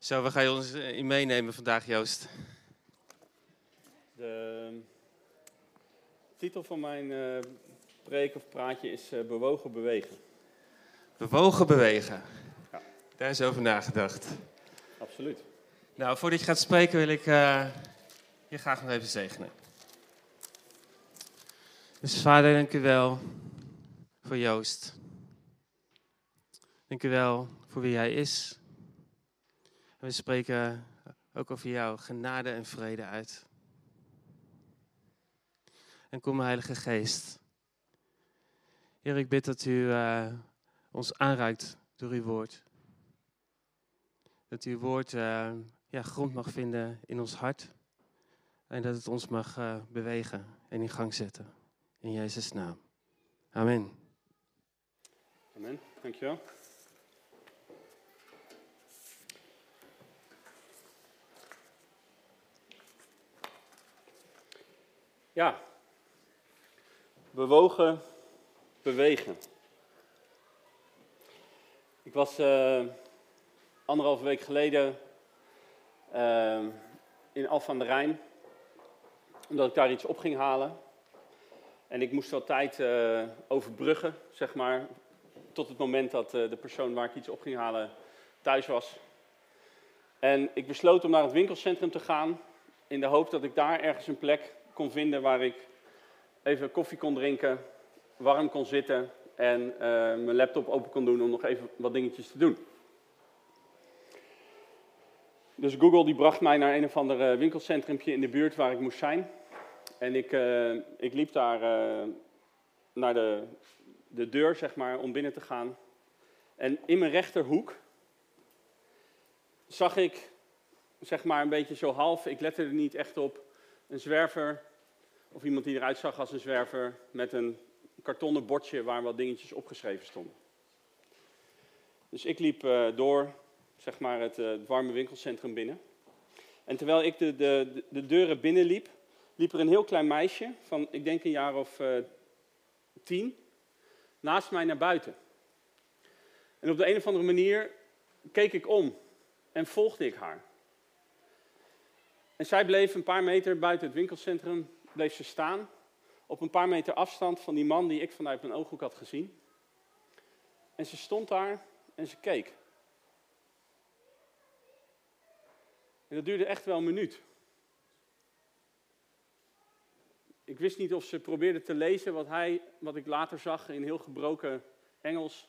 Zo, we gaan je ons in meenemen vandaag, Joost? De titel van mijn uh, preek of praatje is uh, Bewogen bewegen. Bewogen bewegen. Ja. Daar is over nagedacht. Absoluut. Nou, voordat je gaat spreken wil ik uh, je graag nog even zegenen. Dus vader, dank u wel voor Joost. Dank u wel voor wie hij is. En we spreken ook over jou genade en vrede uit. En kom, Heilige Geest. Heer, ik bid dat u uh, ons aanraakt door uw woord. Dat uw woord uh, ja, grond mag vinden in ons hart. En dat het ons mag uh, bewegen en in gang zetten. In Jezus' naam. Amen. Amen. Dankjewel. Ja, bewogen, bewegen. Ik was uh, anderhalve week geleden uh, in Alphen aan de Rijn, omdat ik daar iets op ging halen. En ik moest wat tijd uh, overbruggen, zeg maar, tot het moment dat de persoon waar ik iets op ging halen thuis was. En ik besloot om naar het winkelcentrum te gaan, in de hoop dat ik daar ergens een plek kon vinden waar ik even koffie kon drinken, warm kon zitten en uh, mijn laptop open kon doen om nog even wat dingetjes te doen. Dus Google die bracht mij naar een of ander winkelcentrumpje in de buurt waar ik moest zijn. En ik, uh, ik liep daar naar de, de deur, zeg maar, om binnen te gaan. En in mijn rechterhoek zag ik, zeg maar, een beetje zo half, ik lette er niet echt op, een zwerver of iemand die eruit zag als een zwerver met een kartonnen bordje waar wat dingetjes opgeschreven stonden. Dus ik liep uh, door, zeg maar, het, uh, het, warme winkelcentrum binnen. En terwijl ik de, de, de deuren binnenliep, liep er een heel klein meisje van, ik denk een jaar of uh, tien, naast mij naar buiten. En op de een of andere manier keek ik om en volgde ik haar. En zij bleef een paar meter buiten het winkelcentrum bleef ze staan op een paar meter afstand van die man die ik vanuit mijn ooghoek had gezien. En ze stond daar en ze keek. En dat duurde echt wel een minuut. Ik wist niet of ze probeerde te lezen wat hij, wat ik later zag in heel gebroken Engels,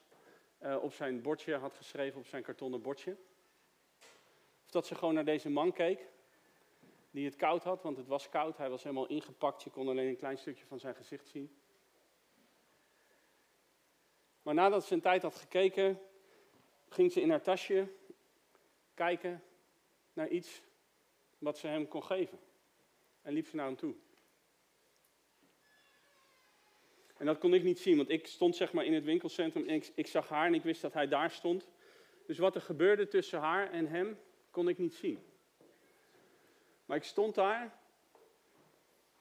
uh, op zijn bordje had geschreven, op zijn kartonnen bordje. Of dat ze gewoon naar deze man keek die het koud had, want het was koud. Hij was helemaal ingepakt, je kon alleen een klein stukje van zijn gezicht zien. Maar nadat ze een tijd had gekeken, ging ze in haar tasje kijken naar iets wat ze hem kon geven. En liep ze naar hem toe. En dat kon ik niet zien, want ik stond zeg maar in het winkelcentrum en ik, ik zag haar en ik wist dat hij daar stond. Dus wat er gebeurde tussen haar en hem, kon ik niet zien. Maar ik stond daar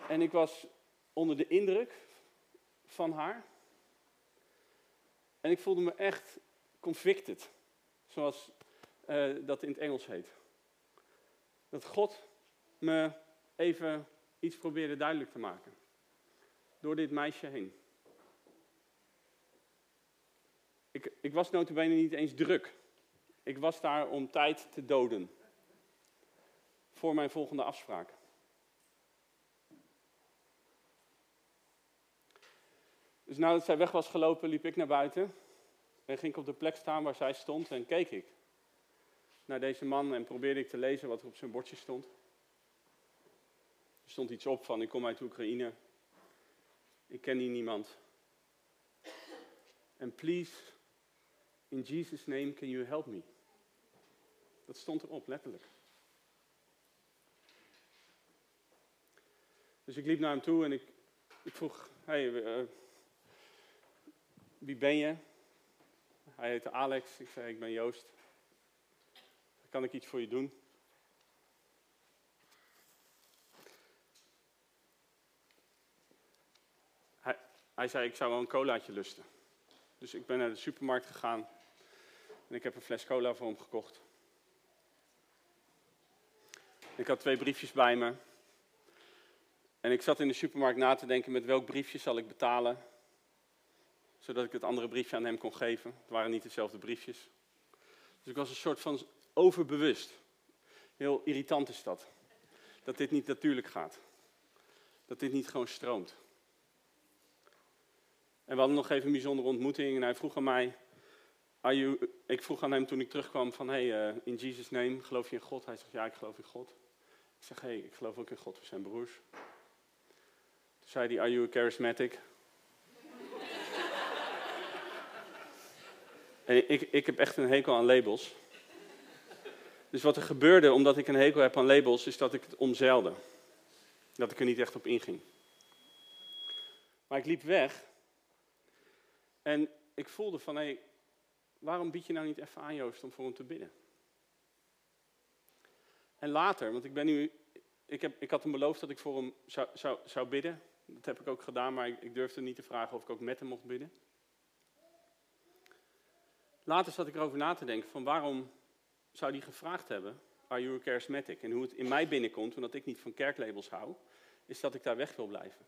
en ik was onder de indruk van haar. En ik voelde me echt convicted, zoals uh, dat in het Engels heet. Dat God me even iets probeerde duidelijk te maken. Door dit meisje heen. Ik, ik was notabene niet eens druk. Ik was daar om tijd te doden voor mijn volgende afspraak. Dus nadat zij weg was gelopen, liep ik naar buiten en ging ik op de plek staan waar zij stond en keek ik naar deze man en probeerde ik te lezen wat er op zijn bordje stond. Er stond iets op van ik kom uit Oekraïne, ik ken hier niemand. En please, in Jesus' name, can you help me? Dat stond erop, letterlijk. Dus ik liep naar hem toe en ik, ik vroeg, hey, uh, wie ben je? Hij heette Alex. Ik zei, ik ben Joost. Kan ik iets voor je doen? Hij, hij zei, ik zou wel een colaatje lusten. Dus ik ben naar de supermarkt gegaan en ik heb een fles cola voor hem gekocht. Ik had twee briefjes bij me. En ik zat in de supermarkt na te denken met welk briefje zal ik betalen. Zodat ik het andere briefje aan hem kon geven. Het waren niet dezelfde briefjes. Dus ik was een soort van overbewust. Heel irritant is dat. Dat dit niet natuurlijk gaat. Dat dit niet gewoon stroomt. En we hadden nog even een bijzondere ontmoeting. En hij vroeg aan mij. You, ik vroeg aan hem toen ik terugkwam van, hey, uh, in Jesus' name, geloof je in God? Hij zegt, ja, ik geloof in God. Ik zeg, hey, ik geloof ook in God, we zijn broers. Zei hij, are you a charismatic? en ik, ik heb echt een hekel aan labels. Dus wat er gebeurde, omdat ik een hekel heb aan labels, is dat ik het omzeilde. Dat ik er niet echt op inging. Maar ik liep weg. En ik voelde van, hé, hey, waarom bied je nou niet even aan Joost om voor hem te bidden? En later, want ik ben nu, ik, heb, ik had hem beloofd dat ik voor hem zou, zou, zou bidden. Dat heb ik ook gedaan, maar ik, ik durfde niet te vragen of ik ook met hem mocht bidden. Later zat ik erover na te denken van waarom zou hij gevraagd hebben, are you charismatic? En hoe het in mij binnenkomt, omdat ik niet van kerklabels hou, is dat ik daar weg wil blijven.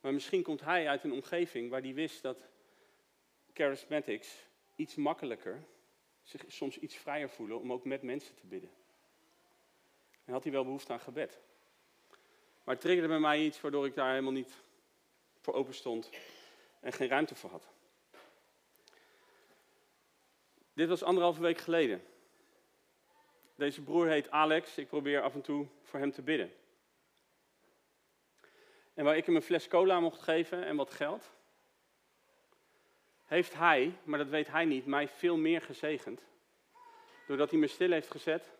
Maar misschien komt hij uit een omgeving waar hij wist dat charismatics iets makkelijker, zich soms iets vrijer voelen om ook met mensen te bidden. En had hij wel behoefte aan gebed. Maar triggerde bij mij iets waardoor ik daar helemaal niet voor open stond en geen ruimte voor had. Dit was anderhalve week geleden. Deze broer heet Alex. Ik probeer af en toe voor hem te bidden. En waar ik hem een fles cola mocht geven en wat geld, heeft hij, maar dat weet hij niet, mij veel meer gezegend. Doordat hij me stil heeft gezet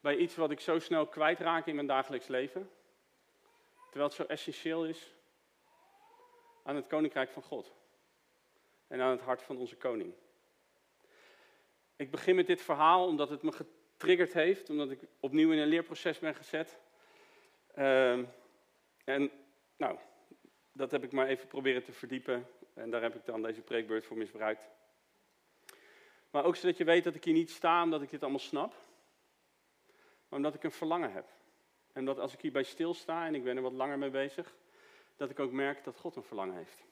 bij iets wat ik zo snel kwijtraak in mijn dagelijks leven. Terwijl het zo essentieel is aan het koninkrijk van God. En aan het hart van onze koning. Ik begin met dit verhaal omdat het me getriggerd heeft, omdat ik opnieuw in een leerproces ben gezet. Uh, en nou, dat heb ik maar even proberen te verdiepen. En daar heb ik dan deze preekbeurt voor misbruikt. Maar ook zodat je weet dat ik hier niet sta omdat ik dit allemaal snap. Maar omdat ik een verlangen heb. En dat als ik hierbij stilsta en ik ben er wat langer mee bezig, dat ik ook merk dat God een verlangen heeft.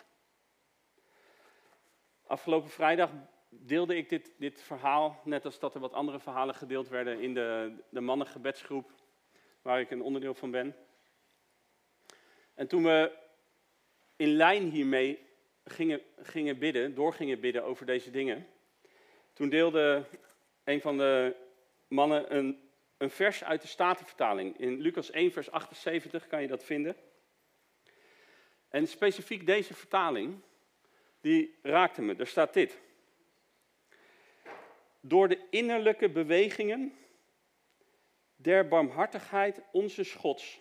Afgelopen vrijdag deelde ik dit, dit verhaal, net als dat er wat andere verhalen gedeeld werden in de, de mannengebedsgroep, waar ik een onderdeel van ben. En toen we in lijn hiermee gingen, gingen bidden, door gingen bidden over deze dingen, toen deelde een van de mannen een, een vers uit de Statenvertaling. In Lucas 1, vers 78 kan je dat vinden. En specifiek deze vertaling, die raakte me. Er staat dit. Door de innerlijke bewegingen der barmhartigheid onze Gods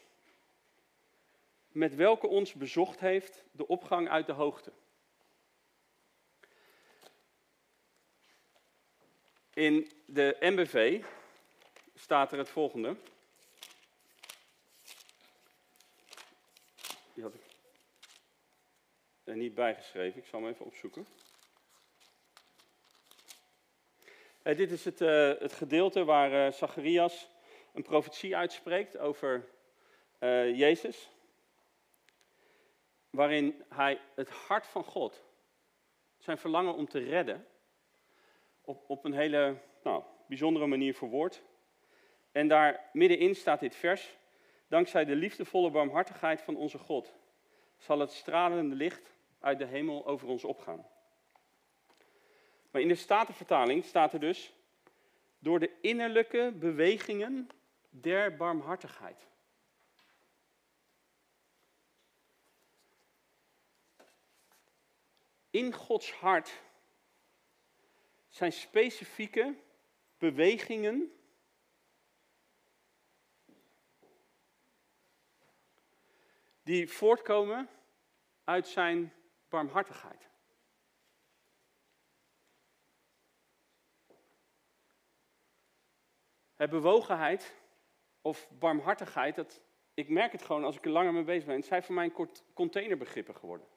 met welke ons bezocht heeft de opgang uit de hoogte. In de MBV staat er het volgende. Die had ik er niet bijgeschreven, ik zal hem even opzoeken. Eh, dit is het, uh, het, gedeelte waar uh, Zacharias een profetie uitspreekt over uh, Jezus waarin hij het hart van God, zijn verlangen om te redden, op, op een hele nou, bijzondere manier verwoordt. En daar middenin staat dit vers. Dankzij de liefdevolle barmhartigheid van onze God zal het stralende licht uit de hemel over ons opgaan. Maar in de Statenvertaling staat er dus door de innerlijke bewegingen der barmhartigheid. in Gods hart zijn specifieke bewegingen die voortkomen uit zijn barmhartigheid. Het bewogenheid of barmhartigheid, dat, ik merk het gewoon als ik er langer mee bezig ben. Het zijn voor mij een containerbegrippen geworden.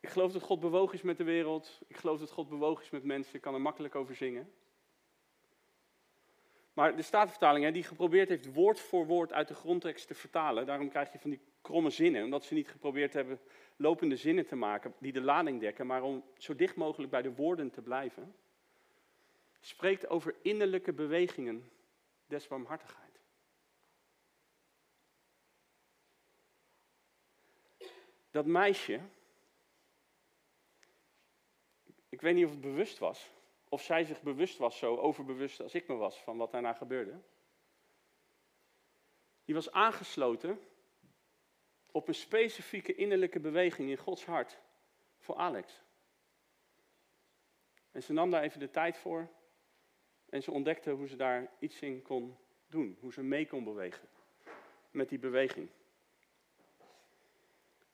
Ik geloof dat God bewogen is met de wereld. Ik geloof dat God bewogen is met mensen. Ik kan er makkelijk over zingen. Maar de Statenvertaling, die geprobeerd heeft woord voor woord uit de grondtekst te vertalen, daarom krijg je van die kromme zinnen, omdat ze niet geprobeerd hebben lopende zinnen te maken die de lading dekken, maar om zo dicht mogelijk bij de woorden te blijven, spreekt over innerlijke bewegingen des barmhartigheid. Dat meisje, ik weet niet of het bewust was, of zij zich bewust was, zo overbewust als ik me was, van wat daarna gebeurde. Die was aangesloten op een specifieke innerlijke beweging in Gods hart voor Alex. En ze nam daar even de tijd voor en ze ontdekte hoe ze daar iets in kon doen, hoe ze mee kon bewegen met die beweging.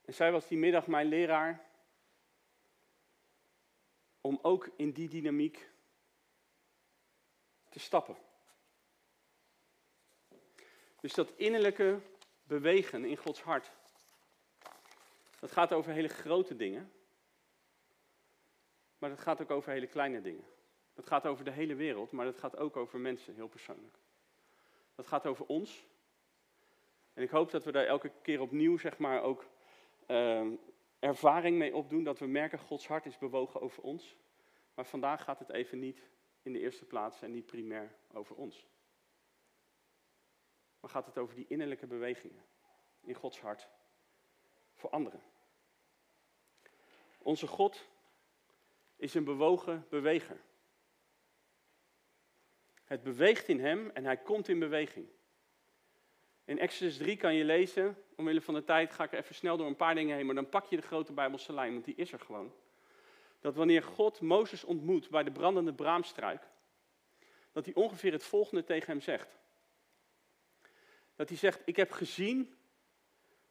En zij was die middag mijn leraar om ook in die dynamiek te stappen. Dus dat innerlijke bewegen in Gods hart, dat gaat over hele grote dingen, maar dat gaat ook over hele kleine dingen. Dat gaat over de hele wereld, maar dat gaat ook over mensen, heel persoonlijk. Dat gaat over ons. En ik hoop dat we daar elke keer opnieuw, zeg maar, ook uh, ervaring mee opdoen. Dat we merken, Gods hart is bewogen over ons. Maar vandaag gaat het even niet in de eerste plaats en niet primair over ons. Maar gaat het over die innerlijke bewegingen in Gods hart voor anderen. Onze God is een bewogen beweger. Het beweegt in hem en hij komt in beweging. In Exodus 3 kan je lezen, omwille van de tijd ga ik even snel door een paar dingen heen, maar dan pak je de grote Bijbelse lijn, want die is er gewoon dat wanneer God Mozes ontmoet bij de brandende braamstruik, dat hij ongeveer het volgende tegen hem zegt. Dat hij zegt, ik heb gezien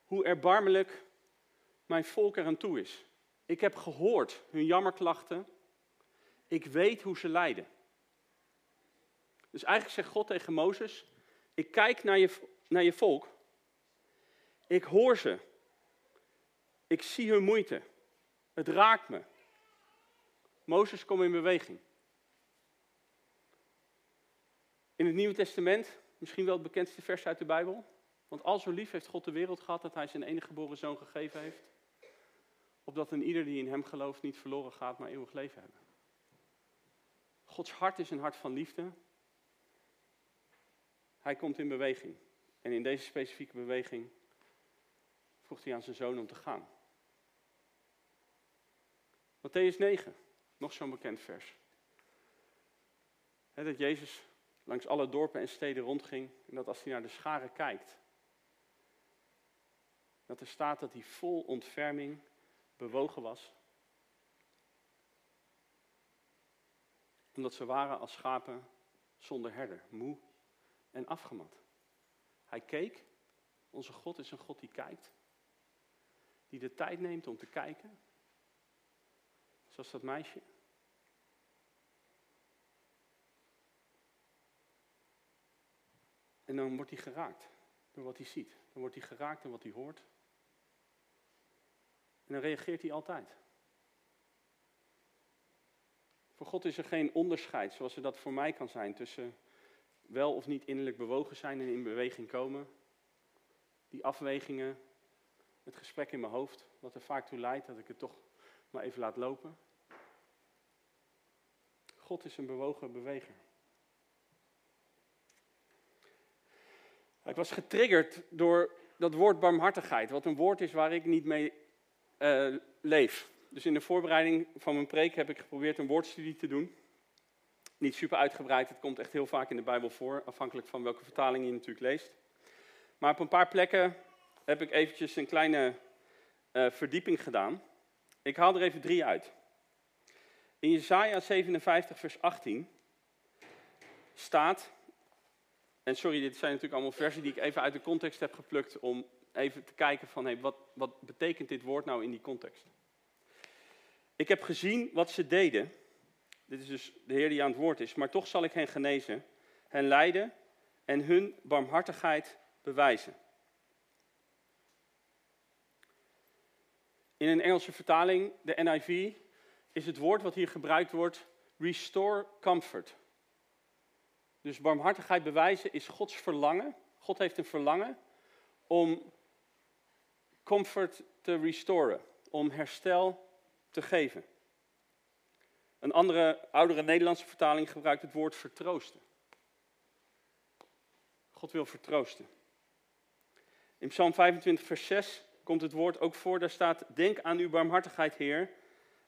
hoe erbarmelijk mijn volk er aan toe is. Ik heb gehoord hun jammerklachten. Ik weet hoe ze lijden. Dus eigenlijk zegt God tegen Mozes, ik kijk naar je, naar je volk. Ik hoor ze. Ik zie hun moeite. Het raakt me. Mozes, kom in beweging. In het Nieuwe Testament, misschien wel het bekendste vers uit de Bijbel. Want al zo lief heeft God de wereld gehad dat hij zijn enige geboren zoon gegeven heeft. Opdat een ieder die in hem gelooft niet verloren gaat, maar eeuwig leven hebben. Gods hart is een hart van liefde. Hij komt in beweging. En in deze specifieke beweging vroeg hij aan zijn zoon om te gaan. Matthäus 9. Nog zo'n bekend vers. dat Jezus langs alle dorpen en steden rondging en dat als hij naar de scharen kijkt, dat er staat dat hij vol ontferming bewogen was. Omdat ze waren als schapen zonder herder, moe en afgemat. Hij keek, onze God is een God die kijkt, die de tijd neemt om te kijken, Zoals dat meisje. En dan wordt hij geraakt door wat hij ziet. Dan wordt hij geraakt door wat hij hoort. En dan reageert hij altijd. Voor God is er geen onderscheid, zoals er dat voor mij kan zijn, tussen wel of niet innerlijk bewogen zijn en in beweging komen. Die afwegingen, het gesprek in mijn hoofd, wat er vaak toe leidt dat ik het toch maar even laat lopen. God is een bewogen beweger. Ik was getriggerd door dat woord barmhartigheid, wat een woord is waar ik niet mee uh, leef. Dus in de voorbereiding van mijn preek heb ik geprobeerd een woordstudie te doen. Niet super uitgebreid, het komt echt heel vaak in de Bijbel voor, afhankelijk van welke vertaling je natuurlijk leest. Maar op een paar plekken heb ik eventjes een kleine uh, verdieping gedaan. Ik haal er even drie uit. In Jesaja 57, vers 18 staat, en sorry, dit zijn natuurlijk allemaal versen die ik even uit de context heb geplukt om even te kijken van, hey, wat, wat betekent dit woord nou in die context? Ik heb gezien wat ze deden. Dit is dus de Heer die aan het woord is. Maar toch zal ik hen genezen, hen leiden en hun barmhartigheid bewijzen. In een Engelse vertaling, de NIV, is het woord wat hier gebruikt wordt restore comfort. Dus barmhartigheid bewijzen is Gods verlangen. God heeft een verlangen om comfort te restoren, om herstel te geven. Een andere, oudere Nederlandse vertaling gebruikt het woord vertroosten. God wil vertroosten. In Psalm 25, vers 6 komt het woord ook voor. Daar staat: Denk aan uw barmhartigheid, Heer,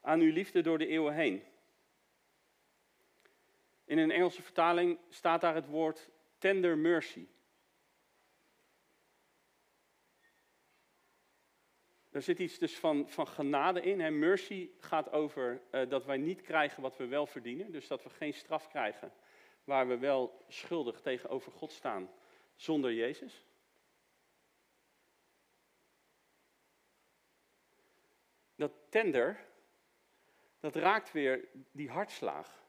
aan uw liefde door de eeuwen heen. In een Engelse vertaling staat daar het woord tender mercy. Er zit iets dus van, van genade in. Mercy gaat over uh, dat wij niet krijgen wat we wel verdienen. Dus dat we geen straf krijgen waar we wel schuldig tegenover God staan zonder Jezus. Dat tender, dat raakt weer die hartslaag.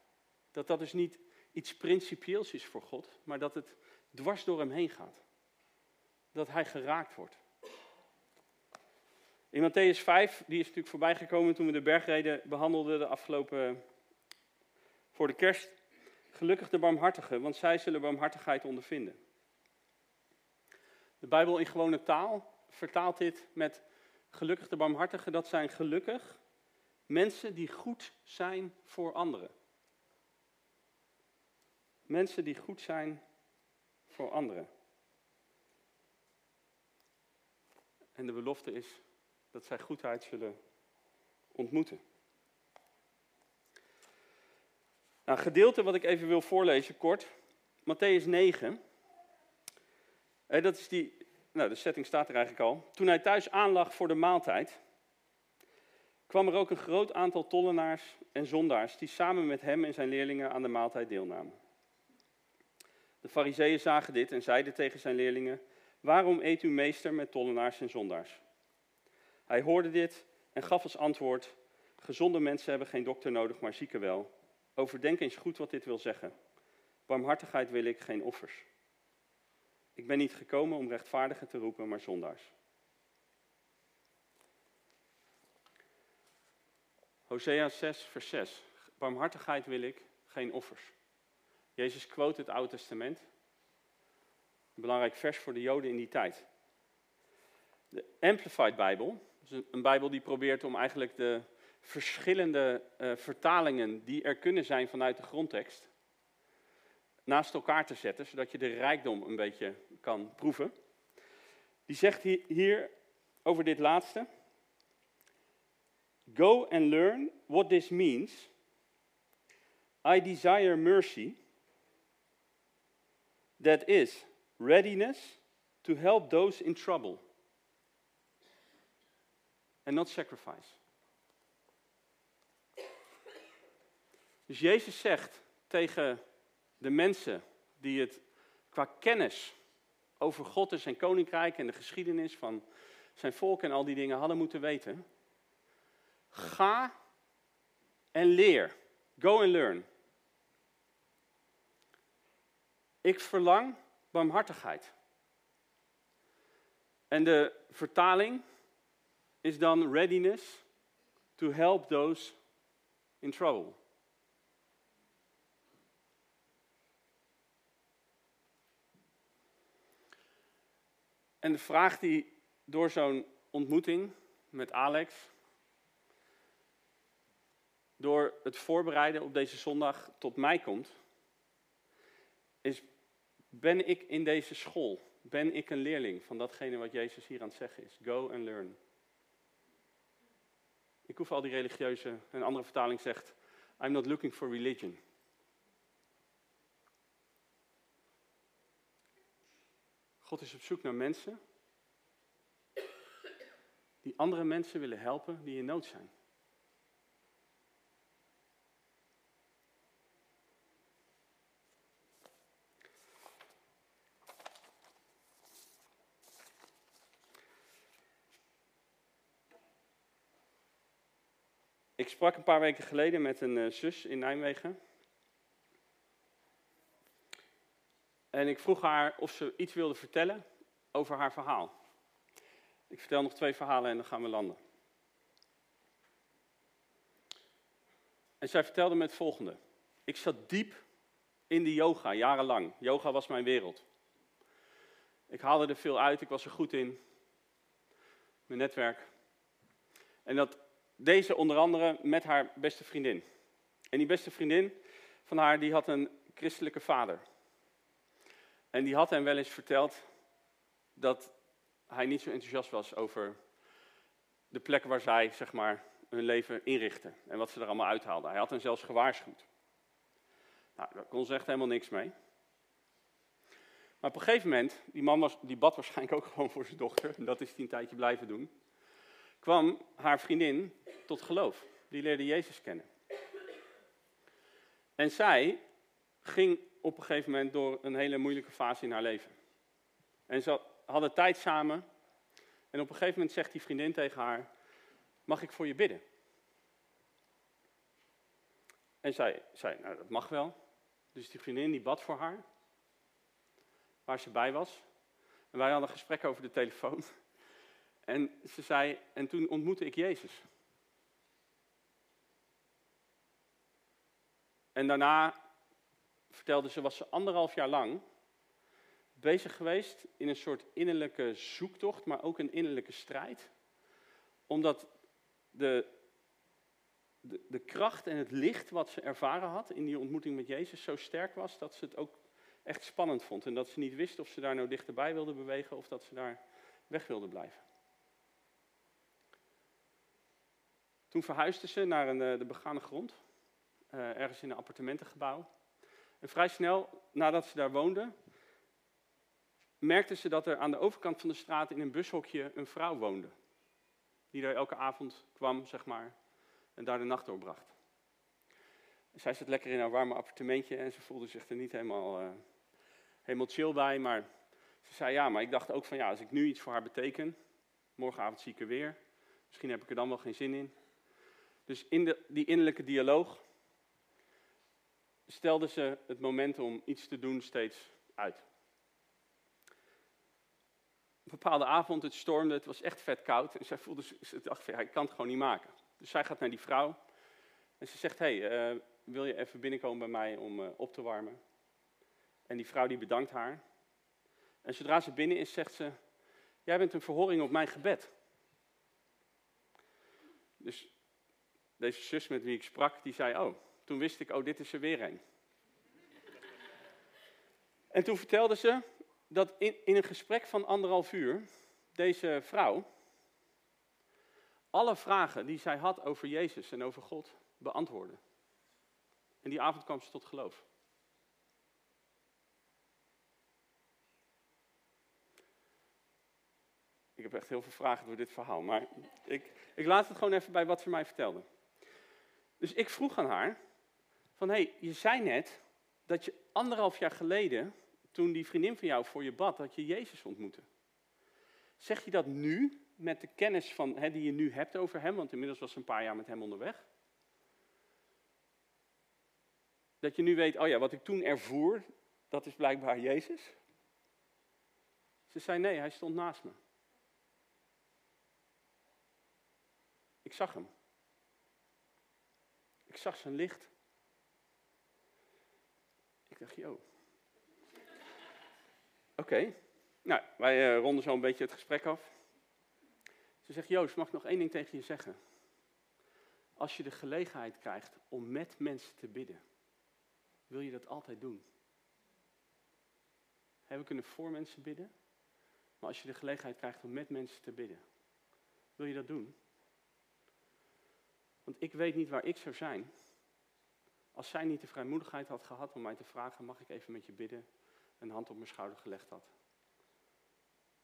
Dat dat dus niet iets principieels is voor God, maar dat het dwars door hem heen gaat. Dat hij geraakt wordt. In Matthäus 5, die is natuurlijk voorbijgekomen toen we de bergreden behandelden de afgelopen, voor de kerst. Gelukkig de barmhartigen, want zij zullen barmhartigheid ondervinden. De Bijbel in gewone taal vertaalt dit met gelukkig de barmhartigen. Dat zijn gelukkig mensen die goed zijn voor anderen. Mensen die goed zijn voor anderen. En de belofte is dat zij goedheid zullen ontmoeten. Nou, gedeelte wat ik even wil voorlezen, kort. Matthäus 9. dat is die, nou, de setting staat er eigenlijk al. Toen hij thuis aanlag voor de maaltijd, kwam er ook een groot aantal tollenaars en zondaars die samen met hem en zijn leerlingen aan de maaltijd deelnamen. De fariseeën zagen dit en zeiden tegen zijn leerlingen, waarom eet uw meester met tollenaars en zondaars? Hij hoorde dit en gaf als antwoord: Gezonde mensen hebben geen dokter nodig, maar zieken wel. Overdenk eens goed wat dit wil zeggen. Barmhartigheid wil ik, geen offers. Ik ben niet gekomen om rechtvaardigen te roepen, maar zondaars. Hosea 6, vers 6. Barmhartigheid wil ik, geen offers. Jezus quote het Oude Testament. Een belangrijk vers voor de Joden in die tijd. De Amplified Bijbel, dus een Bijbel die probeert om eigenlijk de verschillende uh, vertalingen die er kunnen zijn vanuit de grondtekst naast elkaar te zetten, zodat je de rijkdom een beetje kan proeven. Die zegt hier over dit laatste. Go and learn what this means. I desire mercy. That is readiness to help those in trouble and not sacrifice. Dus Jezus zegt tegen de mensen die het qua kennis over God en zijn koninkrijk en de geschiedenis van zijn volk en al die dingen hadden moeten weten. Ga en leer. Go and learn. Ik verlang barmhartigheid. En de vertaling is dan readiness to help those in trouble. En de vraag die door zo'n ontmoeting met Alex, door het voorbereiden op deze zondag tot mij komt, is: ben ik in deze school? Ben ik een leerling van datgene wat Jezus hier aan het zeggen is? Go and learn. Ik hoef al die religieuze, een andere vertaling zegt, I'm not looking for religion. God is op zoek naar mensen die andere mensen willen helpen die in nood zijn. Ik sprak een paar weken geleden met een uh, zus in Nijmegen. En ik vroeg haar of ze iets wilde vertellen over haar verhaal. Ik vertel nog twee verhalen en dan gaan we landen. En zij vertelde me het volgende. Ik zat diep in de yoga, jarenlang. Yoga was mijn wereld. Ik haalde er veel uit, ik was er goed in. Mijn netwerk. En dat deze onder andere met haar beste vriendin. En die beste vriendin van haar, die had een christelijke vader. En die had hem wel eens verteld dat hij niet zo enthousiast was over de plek waar zij, zeg maar, hun leven inrichten. En wat ze er allemaal uithaalden. Hij had hen zelfs gewaarschuwd. Nou, daar kon ze echt helemaal niks mee. Maar op een gegeven moment, die man was, die bad waarschijnlijk ook gewoon voor zijn dochter, en dat is hij een tijdje blijven doen, kwam haar vriendin tot geloof. Die leerde Jezus kennen. En zij ging op een gegeven moment door een hele moeilijke fase in haar leven. En ze hadden tijd samen. En op een gegeven moment zegt die vriendin tegen haar: Mag ik voor je bidden? En zij zei: Nou, dat mag wel. Dus die vriendin die bad voor haar, waar ze bij was. En wij hadden een gesprek over de telefoon. En ze zei: En toen ontmoette ik Jezus. En daarna vertelde ze, was ze anderhalf jaar lang bezig geweest in een soort innerlijke zoektocht, maar ook een innerlijke strijd. Omdat de, de, de kracht en het licht wat ze ervaren had in die ontmoeting met Jezus zo sterk was dat ze het ook echt spannend vond. En dat ze niet wist of ze daar nou dichterbij wilde bewegen of dat ze daar weg wilde blijven. Toen verhuisde ze naar een, eh, de begane grond, uh, ergens in een appartementengebouw. En vrij snel nadat ze daar woonde, merkte ze dat er aan de overkant van de straat in een bushokje een vrouw woonde. Die daar elke avond kwam, zeg maar, en daar de nacht doorbracht. zij zat lekker in haar warme appartementje en ze voelde zich er niet helemaal, uh, helemaal chill bij. Maar ze zei ja, maar ik dacht ook van ja, als ik nu iets voor haar beteken, morgenavond zie ik er weer. Misschien heb ik er dan wel geen zin in. Dus in de, die innerlijke dialoog stelde ze het moment om iets te doen steeds uit. Een bepaalde avond, het stormde, het was echt vet koud. En zij voelde, ze dacht van, ik kan het gewoon niet maken. Dus zij gaat naar die vrouw en ze zegt, hey, uh, wil je even binnenkomen bij mij om uh, op te warmen? En die vrouw die bedankt haar. En zodra ze binnen is, zegt ze, jij bent een verhoring op mijn gebed. Dus deze zus met wie ik sprak, die zei, oh, toen wist ik, oh, dit is er weer een. En toen vertelde ze dat in, in een gesprek van anderhalf uur deze vrouw alle vragen die zij had over Jezus en over God beantwoordde. En die avond kwam ze tot geloof. Ik heb echt heel veel vragen door dit verhaal, maar ik, ik laat het gewoon even bij wat ze mij vertelde. Dus ik vroeg aan haar, van hé, hey, je zei net dat je anderhalf jaar geleden, toen die vriendin van jou voor je bad, dat je Jezus ontmoette. Zeg je dat nu, met de kennis van, hè, die je nu hebt over hem, want inmiddels was ze een paar jaar met hem onderweg? Dat je nu weet, oh ja, wat ik toen ervoer, dat is blijkbaar Jezus? Ze zei nee, hij stond naast me. Ik zag hem. Ik zag zijn licht. Ik dacht, joh. Oké, nou, wij uh, ronden zo een beetje het gesprek af. Ze zegt, Joost, mag ik nog één ding tegen je zeggen? Als je de gelegenheid krijgt om met mensen te bidden, wil je dat altijd doen. we kunnen voor mensen bidden, maar als je de gelegenheid krijgt om met mensen te bidden, wil je dat doen? Want ik weet niet waar ik zou zijn als zij niet de vrijmoedigheid had gehad om mij te vragen, mag ik even met je bidden, een hand op mijn schouder gelegd had.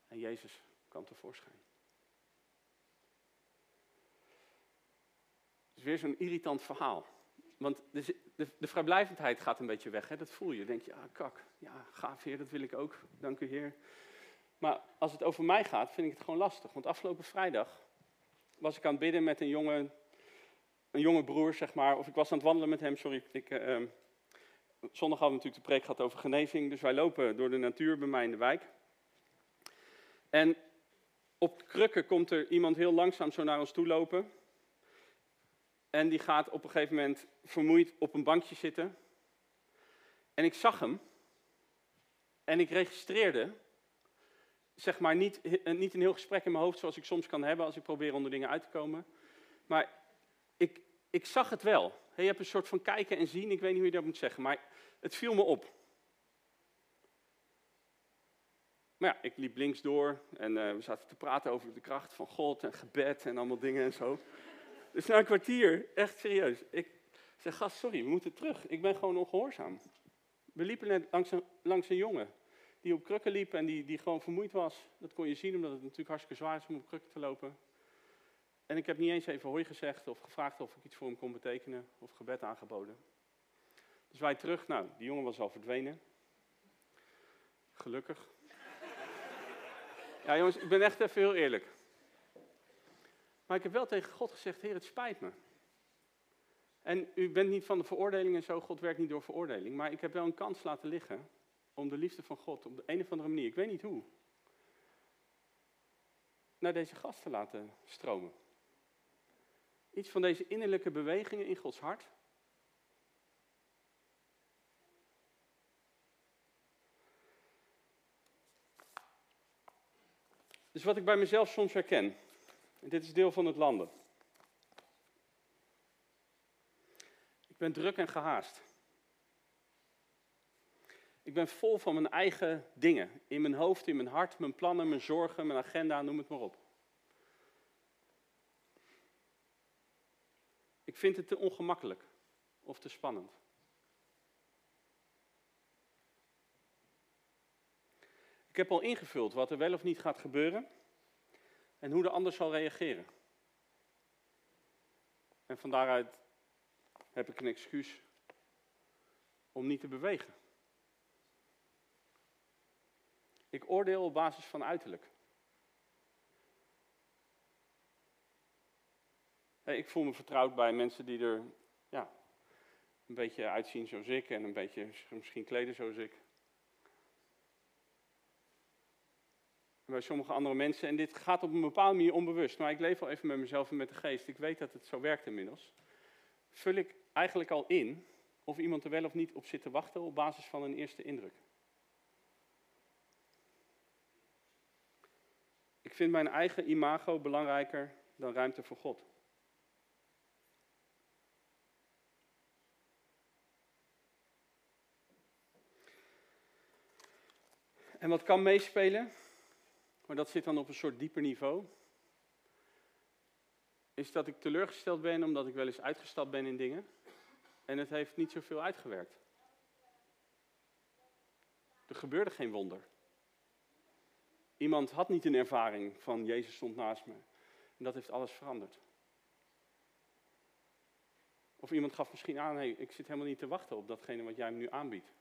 En Jezus kwam tevoorschijn. Het is weer zo'n irritant verhaal. Want de, de, de, vrijblijvendheid gaat een beetje weg. Hè? Dat voel je. denk je, ah kak, ja, gaaf heer, dat wil ik ook. Dank u heer. Maar als het over mij gaat, vind ik het gewoon lastig. Want afgelopen vrijdag was ik aan het bidden met een jonge een jonge broer, zeg maar, of ik was aan het wandelen met hem, sorry. Ik, uh, zondag hadden we natuurlijk de preek gehad over genezing, dus wij lopen door de natuur bij mij in de wijk. En op krukken komt er iemand heel langzaam zo naar ons toe lopen. En die gaat op een gegeven moment vermoeid op een bankje zitten. En ik zag hem. En ik registreerde, zeg maar, niet, eh, niet een heel gesprek in mijn hoofd zoals ik soms kan hebben als ik probeer onder dingen uit te komen. Maar ik, zag het wel. je hebt een soort van kijken en zien, ik weet niet hoe je dat moet zeggen, maar het viel me op. Maar ja, ik liep links door en uh, we zaten te praten over de kracht van God en gebed en allemaal dingen en zo. Dus na een kwartier, echt serieus, ik zeg, gast, sorry, we moeten terug. Ik ben gewoon ongehoorzaam. We liepen net langs een, langs een jongen die op krukken liep en die, die gewoon vermoeid was. Dat kon je zien, omdat het natuurlijk hartstikke zwaar is om op krukken te lopen. En ik heb niet eens even hooi gezegd of gevraagd of ik iets voor hem kon betekenen of gebed aangeboden. Dus wij terug, nou, die jongen was al verdwenen. Gelukkig. Ja jongens, ik ben echt even heel eerlijk. Maar ik heb wel tegen God gezegd, Heer, het spijt me. En u bent niet van de veroordeling en zo, God werkt niet door veroordeling. Maar ik heb wel een kans laten liggen om de liefde van God op de een of andere manier, ik weet niet hoe, naar deze gast te laten stromen. Iets van deze innerlijke bewegingen in Gods hart. Dus wat ik bij mezelf soms herken, en dit is deel van het landen. Ik ben druk en gehaast. Ik ben vol van mijn eigen dingen. In mijn hoofd, in mijn hart, mijn plannen, mijn zorgen, mijn agenda, noem het maar op. Ik vind het te ongemakkelijk of te spannend. Ik heb al ingevuld wat er wel of niet gaat gebeuren en hoe de ander zal reageren. En van daaruit heb ik een excuus om niet te bewegen. Ik oordeel op basis van uiterlijk. Ik voel me vertrouwd bij mensen die er ja, een beetje uitzien zoals ik en een beetje misschien kleden zoals ik. Bij sommige andere mensen, en dit gaat op een bepaalde manier onbewust, maar ik leef al even met mezelf en met de geest. Ik weet dat het zo werkt inmiddels. Vul ik eigenlijk al in of iemand er wel of niet op zit te wachten op basis van een eerste indruk. Ik vind mijn eigen imago belangrijker dan ruimte voor God. En wat kan meespelen, maar dat zit dan op een soort dieper niveau, is dat ik teleurgesteld ben omdat ik wel eens uitgestapt ben in dingen en het heeft niet zoveel uitgewerkt. Er gebeurde geen wonder. Iemand had niet een ervaring van Jezus stond naast me. En dat heeft alles veranderd. Of iemand gaf misschien aan, hey, ik zit helemaal niet te wachten op datgene wat jij me nu aanbiedt.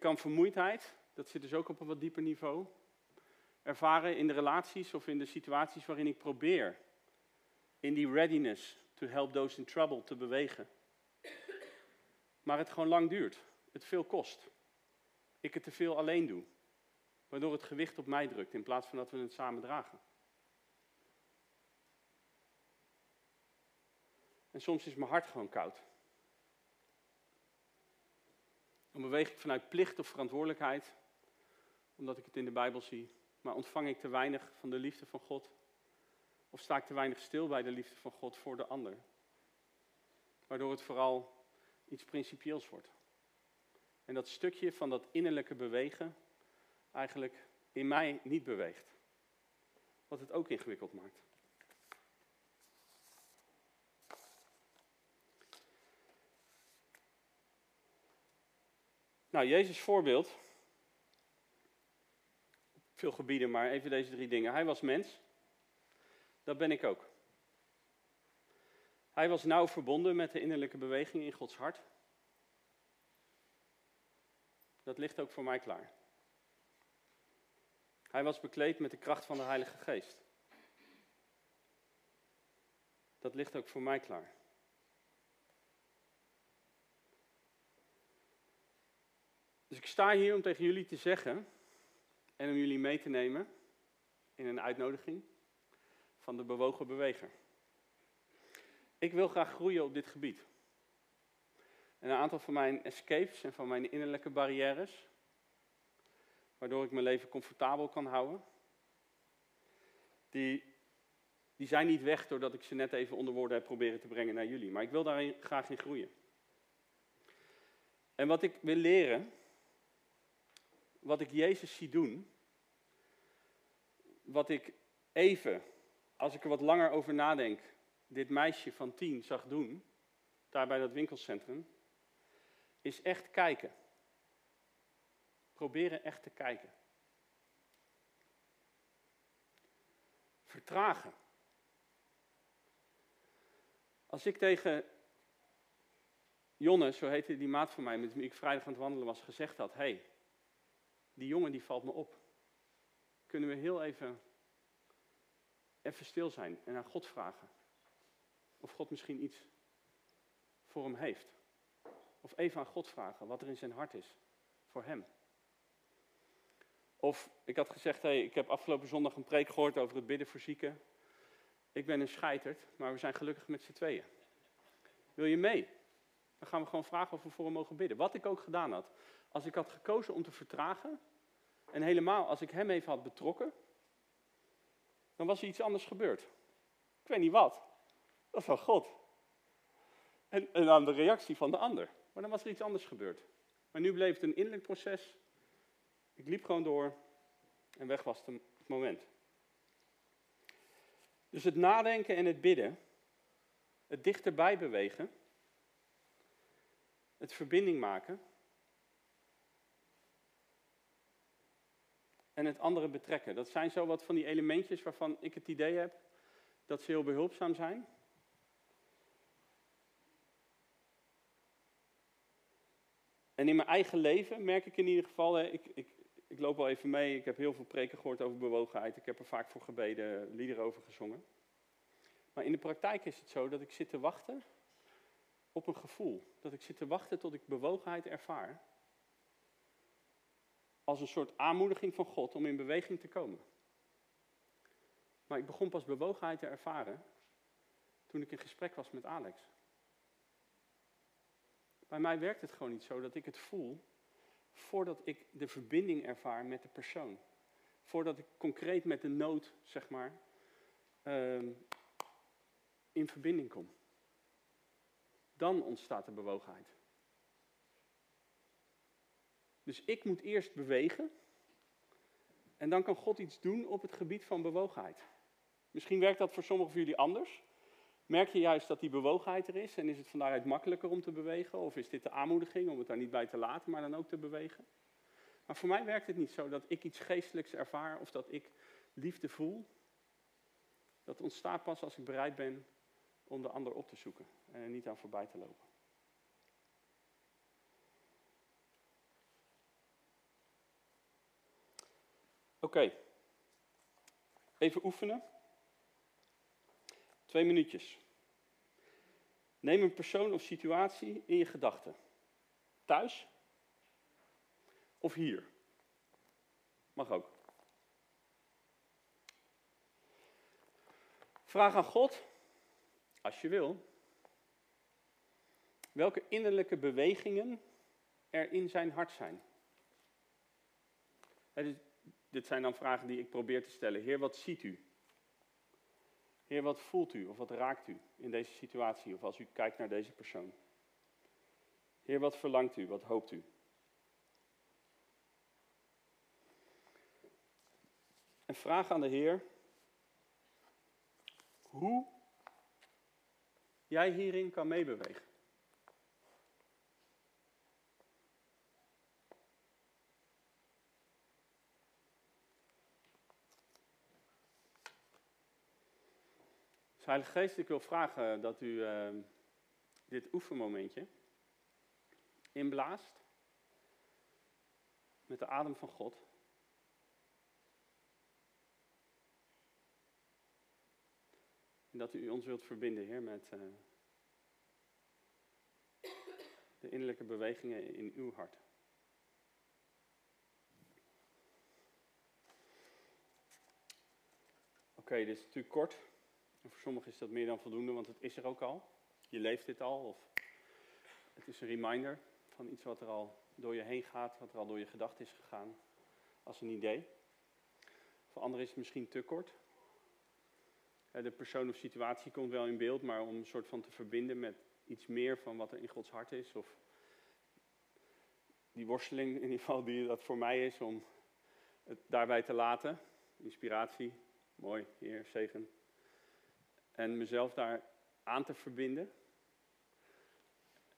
Kan vermoeidheid, dat zit dus ook op een wat dieper niveau, ervaren in de relaties of in de situaties waarin ik probeer in die readiness to help those in trouble te bewegen. Maar het gewoon lang duurt, het veel kost. Ik het te veel alleen doe, waardoor het gewicht op mij drukt in plaats van dat we het samen dragen. En soms is mijn hart gewoon koud. Dan beweeg ik vanuit plicht of verantwoordelijkheid, omdat ik het in de Bijbel zie. Maar ontvang ik te weinig van de liefde van God? Of sta ik te weinig stil bij de liefde van God voor de ander? Waardoor het vooral iets principieels wordt. En dat stukje van dat innerlijke bewegen eigenlijk in mij niet beweegt. Wat het ook ingewikkeld maakt. Nou, Jezus voorbeeld. Veel gebieden, maar even deze drie dingen. Hij was mens. Dat ben ik ook. Hij was nauw verbonden met de innerlijke beweging in Gods hart. Dat ligt ook voor mij klaar. Hij was bekleed met de kracht van de Heilige Geest. Dat ligt ook voor mij klaar. Dus ik sta hier om tegen jullie te zeggen en om jullie mee te nemen. in een uitnodiging van de bewogen beweger. Ik wil graag groeien op dit gebied. En een aantal van mijn escapes en van mijn innerlijke barrières, waardoor ik mijn leven comfortabel kan houden, die, die zijn niet weg doordat ik ze net even onder woorden heb proberen te brengen naar jullie. Maar ik wil daar graag in groeien. En wat ik wil leren, wat ik Jezus zie doen, wat ik even, als ik er wat langer over nadenk, dit meisje van tien zag doen, daar bij dat winkelcentrum, is echt kijken. Proberen echt te kijken. Vertragen. Als ik tegen Jonne, zo heette die maat van mij met wie ik vrijdag aan het wandelen was, gezegd had: hey, die jongen die valt me op. Kunnen we heel even, even stil zijn en aan God vragen? Of God misschien iets voor hem heeft. Of even aan God vragen wat er in zijn hart is voor hem. Of ik had gezegd, hey, ik heb afgelopen zondag een preek gehoord over het bidden voor zieken. Ik ben een scheiterd, maar we zijn gelukkig met z'n tweeën. Wil je mee? Dan gaan we gewoon vragen of we voor hem mogen bidden. Wat ik ook gedaan had. Als ik had gekozen om te vertragen, en helemaal als ik hem even had betrokken, dan was er iets anders gebeurd. Ik weet niet wat. Dat van God. En, en aan de reactie van de ander. Maar dan was er iets anders gebeurd. Maar nu bleef het een innerlijk proces. Ik liep gewoon door en weg was het moment. Dus het nadenken en het bidden, het dichterbij bewegen, het verbinding maken en het andere betrekken. Dat zijn zo wat van die elementjes waarvan ik het idee heb dat ze heel behulpzaam zijn. En in mijn eigen leven merk ik in ieder geval, ik, ik, ik loop wel even mee, ik heb heel veel preken gehoord over bewogenheid, ik heb er vaak voor gebeden, liederen over gezongen. Maar in de praktijk is het zo dat ik zit te wachten op een gevoel. Dat ik zit te wachten tot ik bewogenheid ervaar. Als een soort aanmoediging van God om in beweging te komen. Maar ik begon pas bewogenheid te ervaren toen ik in gesprek was met Alex. Bij mij werkt het gewoon niet zo dat ik het voel voordat ik de verbinding ervaar met de persoon. Voordat ik concreet met de nood, zeg maar, ehm, in verbinding kom. Dan ontstaat de bewogenheid. Dus ik moet eerst bewegen. En dan kan God iets doen op het gebied van bewogenheid. Misschien werkt dat voor sommigen van jullie anders. Merk je juist dat die bewogenheid er is en is het van daaruit makkelijker om te bewegen? Of is dit de aanmoediging om het daar niet bij te laten, maar dan ook te bewegen? Maar voor mij werkt het niet zo dat ik iets geestelijks ervaar of dat ik liefde voel. Dat ontstaat pas als ik bereid ben om de ander op te zoeken en er niet aan voorbij te lopen. Oké, even oefenen. Twee minuutjes. Neem een persoon of situatie in je gedachten. Thuis of hier. Mag ook. Vraag aan God, als je wil, welke innerlijke bewegingen er in zijn hart zijn. Dit zijn dan vragen die ik probeer te stellen. Heer, wat ziet u? Heer, wat voelt u of wat raakt u in deze situatie of als u kijkt naar deze persoon? Heer, wat verlangt u, wat hoopt u? En vraag aan de Heer hoe jij hierin kan meebewegen. Heilige Geest, ik wil vragen dat u uh, dit oefenmomentje inblaast met de adem van God. En dat u ons wilt verbinden, Heer, met uh, de innerlijke bewegingen in uw hart. Oké, dit is natuurlijk kort. Voor sommigen is dat meer dan voldoende, want het is er ook al. Je leeft dit al, of het is een reminder van iets wat er al door je heen gaat, wat er al door je gedachten is gegaan, als een idee. Voor anderen is het misschien te kort. De persoon of situatie komt wel in beeld, maar om een soort van te verbinden met iets meer van wat er in Gods hart is, of die worsteling in ieder geval die dat voor mij is, om het daarbij te laten. Inspiratie, mooi, Heer, zegen. En mezelf daar aan te verbinden.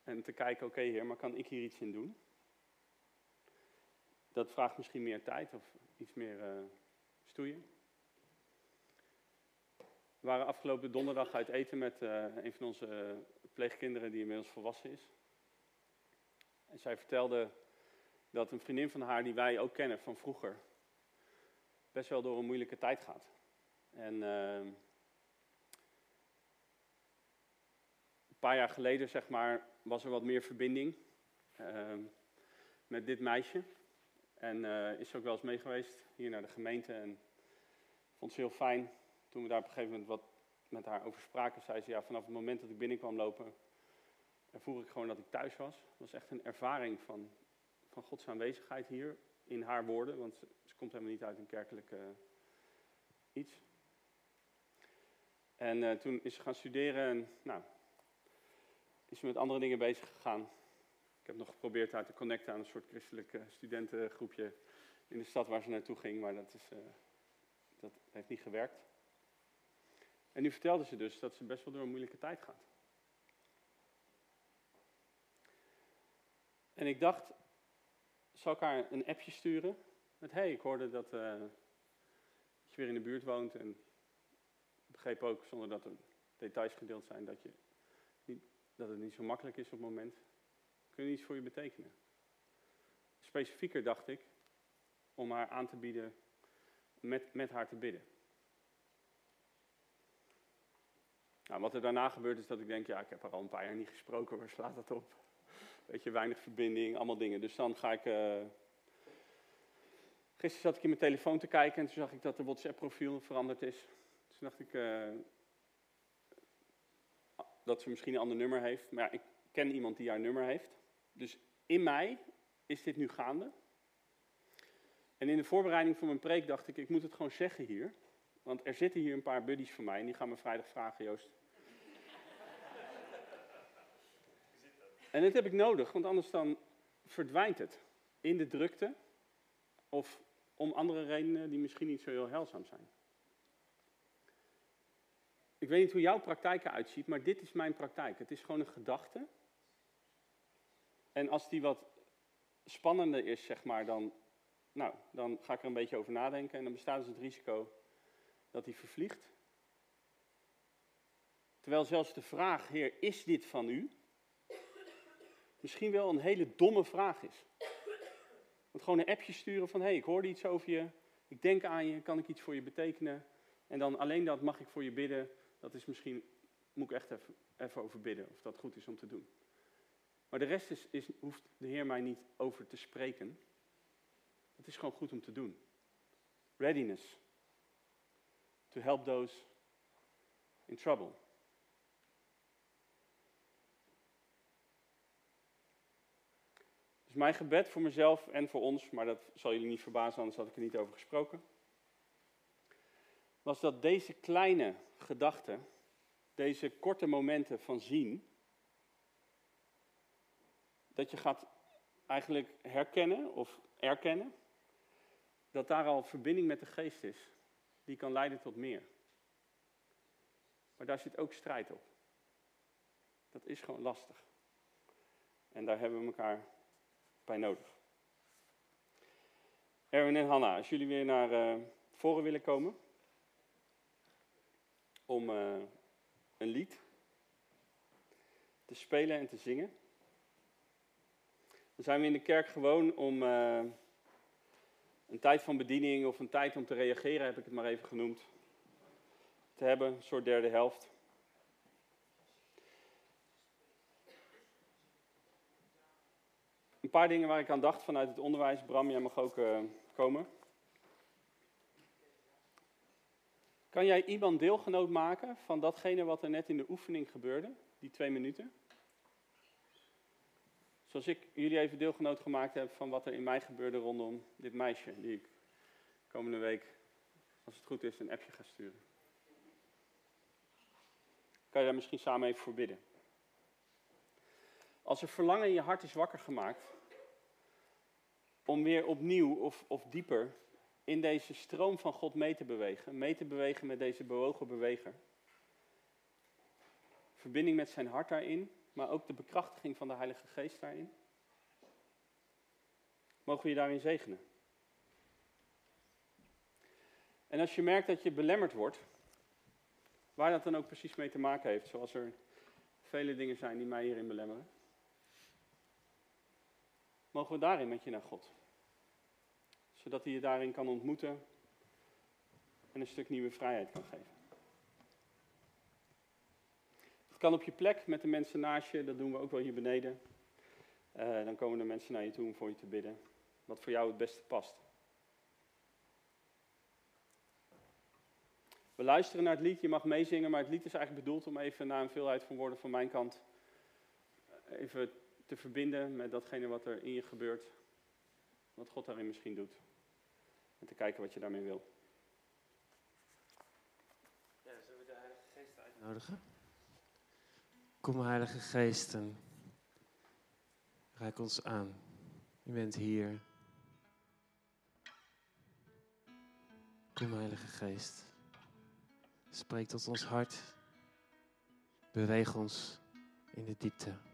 En te kijken, oké Heer, maar kan ik hier iets in doen? Dat vraagt misschien meer tijd of iets meer uh, stoeien. We waren afgelopen donderdag uit eten met uh, een van onze pleegkinderen die inmiddels volwassen is. En zij vertelde dat een vriendin van haar, die wij ook kennen van vroeger, best wel door een moeilijke tijd gaat. En uh, een paar jaar geleden, zeg maar, was er wat meer verbinding uh, met dit meisje. En uh, is ook wel eens mee geweest hier naar de gemeente. En vond ze heel fijn. Toen we daar op een gegeven moment wat met haar over spraken, zei ze: Ja, vanaf het moment dat ik binnenkwam lopen, ervoer ik gewoon dat ik thuis was. Het was echt een ervaring van, van Gods aanwezigheid hier in haar woorden, want ze, komt helemaal niet uit een kerkelijke iets. En toen is ze gaan studeren en nou, is met andere dingen bezig gegaan. Ik heb nog geprobeerd haar te connecten aan een soort christelijk studentengroepje in de stad waar ze naartoe ging, maar dat, is, uh, dat heeft niet gewerkt. En nu vertelde ze dus dat ze best wel door een moeilijke tijd gaat. En ik dacht, zal ik haar een appje sturen? Met, hey, ik hoorde dat, uh, dat je weer in de buurt woont. En begreep ook, zonder dat er details gedeeld zijn, dat, je dat het niet zo makkelijk is op het moment. Kun je iets voor je betekenen? Specifieker dacht ik, om haar aan te bieden, met, met haar te bidden. Nou, wat er daarna gebeurt is dat ik denk, ja, ik heb haar al een paar jaar niet gesproken, waar slaat dat op? Weet je, weinig verbinding, allemaal dingen. Dus dan ga ik. Uh... Gisteren zat ik in mijn telefoon te kijken en toen zag ik dat de WhatsApp-profiel veranderd is. Toen dacht ik uh... dat ze misschien een ander nummer heeft. Maar ja, ik ken iemand die haar nummer heeft. Dus in mij is dit nu gaande. En in de voorbereiding van mijn preek dacht ik, ik moet het gewoon zeggen hier. Want er zitten hier een paar buddies van mij en die gaan me vrijdag vragen, Joost. En dit heb ik nodig, want anders dan verdwijnt het in de drukte of om andere redenen die misschien niet zo heel heilzaam zijn. Ik weet niet hoe jouw praktijk eruit ziet, maar dit is mijn praktijk. Het is gewoon een gedachte. En als die wat spannender is, zeg maar, dan, nou, dan ga ik er een beetje over nadenken. En dan bestaat dus het risico dat hij vervliegt. Terwijl zelfs de vraag, Heer, is dit van u? Misschien wel een hele domme vraag is. Want gewoon een appje sturen van, hé, hey, ik hoorde iets over je, ik denk aan je, kan ik iets voor je betekenen? En dan alleen dat mag ik voor je bidden, dat is misschien, moet ik echt even, even over bidden, of dat goed is om te doen. Maar de rest is, is, hoeft de Heer mij niet over te spreken. Het is gewoon goed om te doen. Readiness. To help those in trouble. Dus mijn gebed voor mezelf en voor ons, maar dat zal jullie niet verbazen, anders had ik er niet over gesproken. Was dat deze kleine gedachten, deze korte momenten van zien, dat je gaat eigenlijk herkennen of erkennen dat daar al verbinding met de geest is, die kan leiden tot meer. Maar daar zit ook strijd op. Dat is gewoon lastig. En daar hebben we elkaar bij nodig. Erwin en Hanna, als jullie weer naar uh, voren willen komen om uh, een lied te spelen en te zingen. Dan zijn we in de kerk gewoon om uh, een tijd van bediening of een tijd om te reageren, heb ik het maar even genoemd, te hebben, een soort derde helft. Een paar dingen waar ik aan dacht vanuit het onderwijs. Bram, jij mag ook uh, komen. Kan jij iemand deelgenoot maken van datgene wat er net in de oefening gebeurde, die twee minuten? Zoals ik jullie even deelgenoot gemaakt heb van wat er in mij gebeurde rondom dit meisje, die ik komende week, als het goed is, een appje ga sturen. Kan je daar misschien samen even voor bidden? Als er verlangen in je hart is wakker gemaakt, om weer opnieuw of, of dieper in deze stroom van God mee te bewegen, mee te bewegen met deze bewogen beweger. Verbinding met zijn hart daarin, maar ook de bekrachtiging van de Heilige Geest daarin. Mogen we je daarin zegenen? En als je merkt dat je belemmerd wordt, waar dat dan ook precies mee te maken heeft, zoals er vele dingen zijn die mij hierin belemmeren, mogen we daarin met je naar God. Zodat hij je daarin kan ontmoeten en een stuk nieuwe vrijheid kan geven. Het kan op je plek met de mensen naast je, dat doen we ook wel hier beneden. Uh, dan komen de mensen naar je toe om voor je te bidden. Wat voor jou het beste past. We luisteren naar het lied, je mag meezingen, maar het lied is eigenlijk bedoeld om even na een veelheid van woorden van mijn kant even te verbinden met datgene wat er in je gebeurt. Wat God daarin misschien doet. En te kijken wat je daarmee wil. Ja, zullen we de Heilige Geest uitnodigen? Kom, Heilige Geest, en raak ons aan. U bent hier. Kom, Heilige Geest. Spreek tot ons hart. Beweeg ons in de diepte.